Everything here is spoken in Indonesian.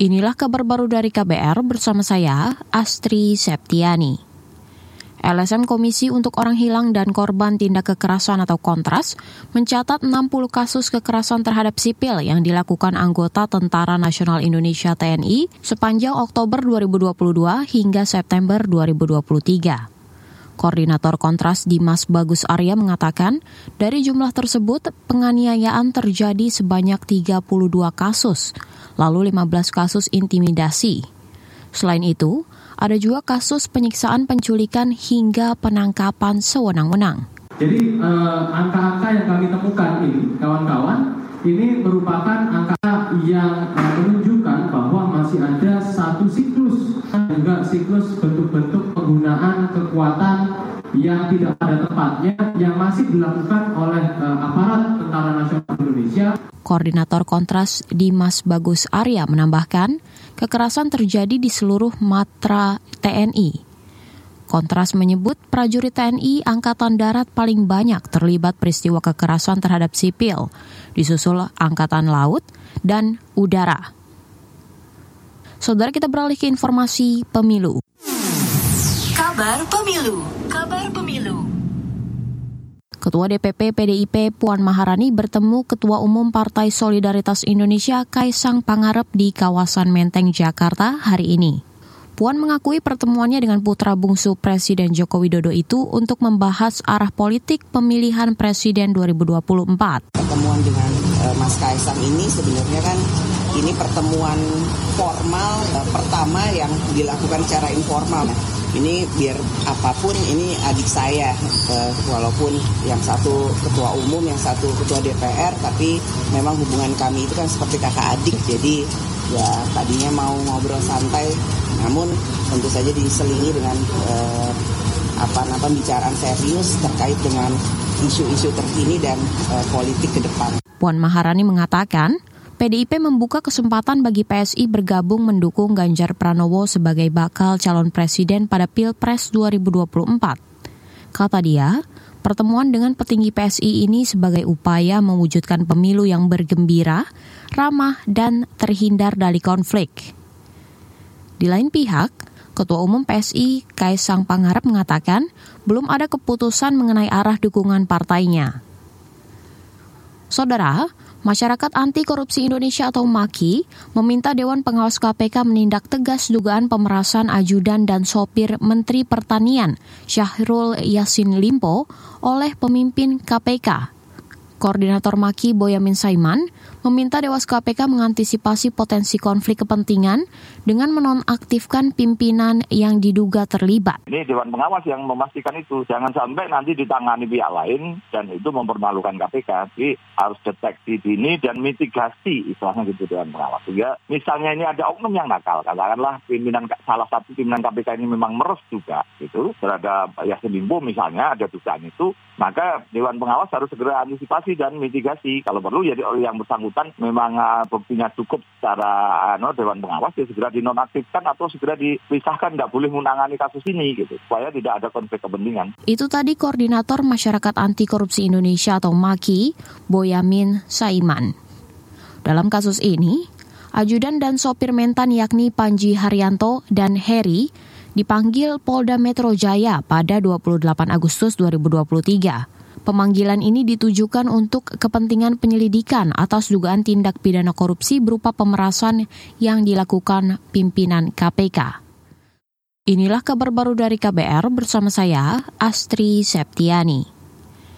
Inilah kabar baru dari KBR bersama saya, Astri Septiani. LSM Komisi untuk Orang Hilang dan Korban Tindak Kekerasan atau Kontras mencatat 60 kasus kekerasan terhadap sipil yang dilakukan anggota Tentara Nasional Indonesia TNI sepanjang Oktober 2022 hingga September 2023. Koordinator Kontras Dimas Bagus Arya mengatakan, dari jumlah tersebut penganiayaan terjadi sebanyak 32 kasus, lalu 15 kasus intimidasi. Selain itu, ada juga kasus penyiksaan penculikan hingga penangkapan sewenang-wenang. Jadi eh, angka-angka yang kami temukan ini, kawan-kawan, ini merupakan angka yang eh, menunjukkan bahwa masih ada satu siklus juga siklus bentuk-bentuk penggunaan kekuatan yang tidak pada tempatnya yang masih dilakukan oleh uh, aparat Tentara Nasional Indonesia. Koordinator Kontras Dimas Bagus Arya menambahkan, kekerasan terjadi di seluruh matra TNI. Kontras menyebut prajurit TNI Angkatan Darat paling banyak terlibat peristiwa kekerasan terhadap sipil, disusul Angkatan Laut dan Udara. Saudara kita beralih ke informasi pemilu. Kabar pemilu. Kabar pemilu. Ketua DPP PDIP Puan Maharani bertemu Ketua Umum Partai Solidaritas Indonesia Kaisang Pangarep di kawasan Menteng, Jakarta hari ini. Puan mengakui pertemuannya dengan putra bungsu Presiden Joko Widodo itu untuk membahas arah politik pemilihan Presiden 2024. Pertemuan dengan uh, Mas Kaisang ini sebenarnya kan ini pertemuan formal uh, pertama yang dilakukan secara informal. Nah, ini biar apa pun ini adik saya uh, walaupun yang satu ketua umum, yang satu ketua DPR, tapi memang hubungan kami itu kan seperti kakak adik. Jadi ya tadinya mau ngobrol santai, namun tentu saja diselingi dengan uh, apa nama pembicaraan serius terkait dengan isu-isu terkini dan uh, politik ke depan. Puan Maharani mengatakan, PDIP membuka kesempatan bagi PSI bergabung mendukung Ganjar Pranowo sebagai bakal calon presiden pada Pilpres 2024. Kata dia, pertemuan dengan petinggi PSI ini sebagai upaya mewujudkan pemilu yang bergembira, ramah, dan terhindar dari konflik. Di lain pihak, Ketua Umum PSI Kaisang Pangarep mengatakan belum ada keputusan mengenai arah dukungan partainya. Saudara, Masyarakat Anti Korupsi Indonesia atau MAKI meminta Dewan Pengawas KPK menindak tegas dugaan pemerasan ajudan dan sopir Menteri Pertanian Syahrul Yasin Limpo oleh pemimpin KPK. Koordinator Maki Boyamin Saiman meminta Dewas KPK mengantisipasi potensi konflik kepentingan dengan menonaktifkan pimpinan yang diduga terlibat. Ini Dewan Pengawas yang memastikan itu. Jangan sampai nanti ditangani pihak lain dan itu mempermalukan KPK. Jadi harus deteksi dini dan mitigasi istilahnya gitu Dewan Pengawas. Sehingga misalnya ini ada oknum yang nakal, katakanlah pimpinan salah satu pimpinan KPK ini memang meres juga gitu terhadap Yasin Limpo misalnya ada dugaan itu, maka Dewan Pengawas harus segera antisipasi dan mitigasi. Kalau perlu jadi oleh yang bersangkutan memang uh, buktinya cukup secara uh, Dewan Pengawas ya segera dinonaktifkan atau segera dipisahkan tidak boleh menangani kasus ini gitu supaya tidak ada konflik kepentingan. Itu tadi koordinator Masyarakat Anti Korupsi Indonesia atau MAKI, Boyamin Saiman. Dalam kasus ini, ajudan dan sopir mentan yakni Panji Haryanto dan Heri dipanggil Polda Metro Jaya pada 28 Agustus 2023. Pemanggilan ini ditujukan untuk kepentingan penyelidikan atas dugaan tindak pidana korupsi berupa pemerasan yang dilakukan pimpinan KPK. Inilah kabar baru dari KBR bersama saya, Astri Septiani.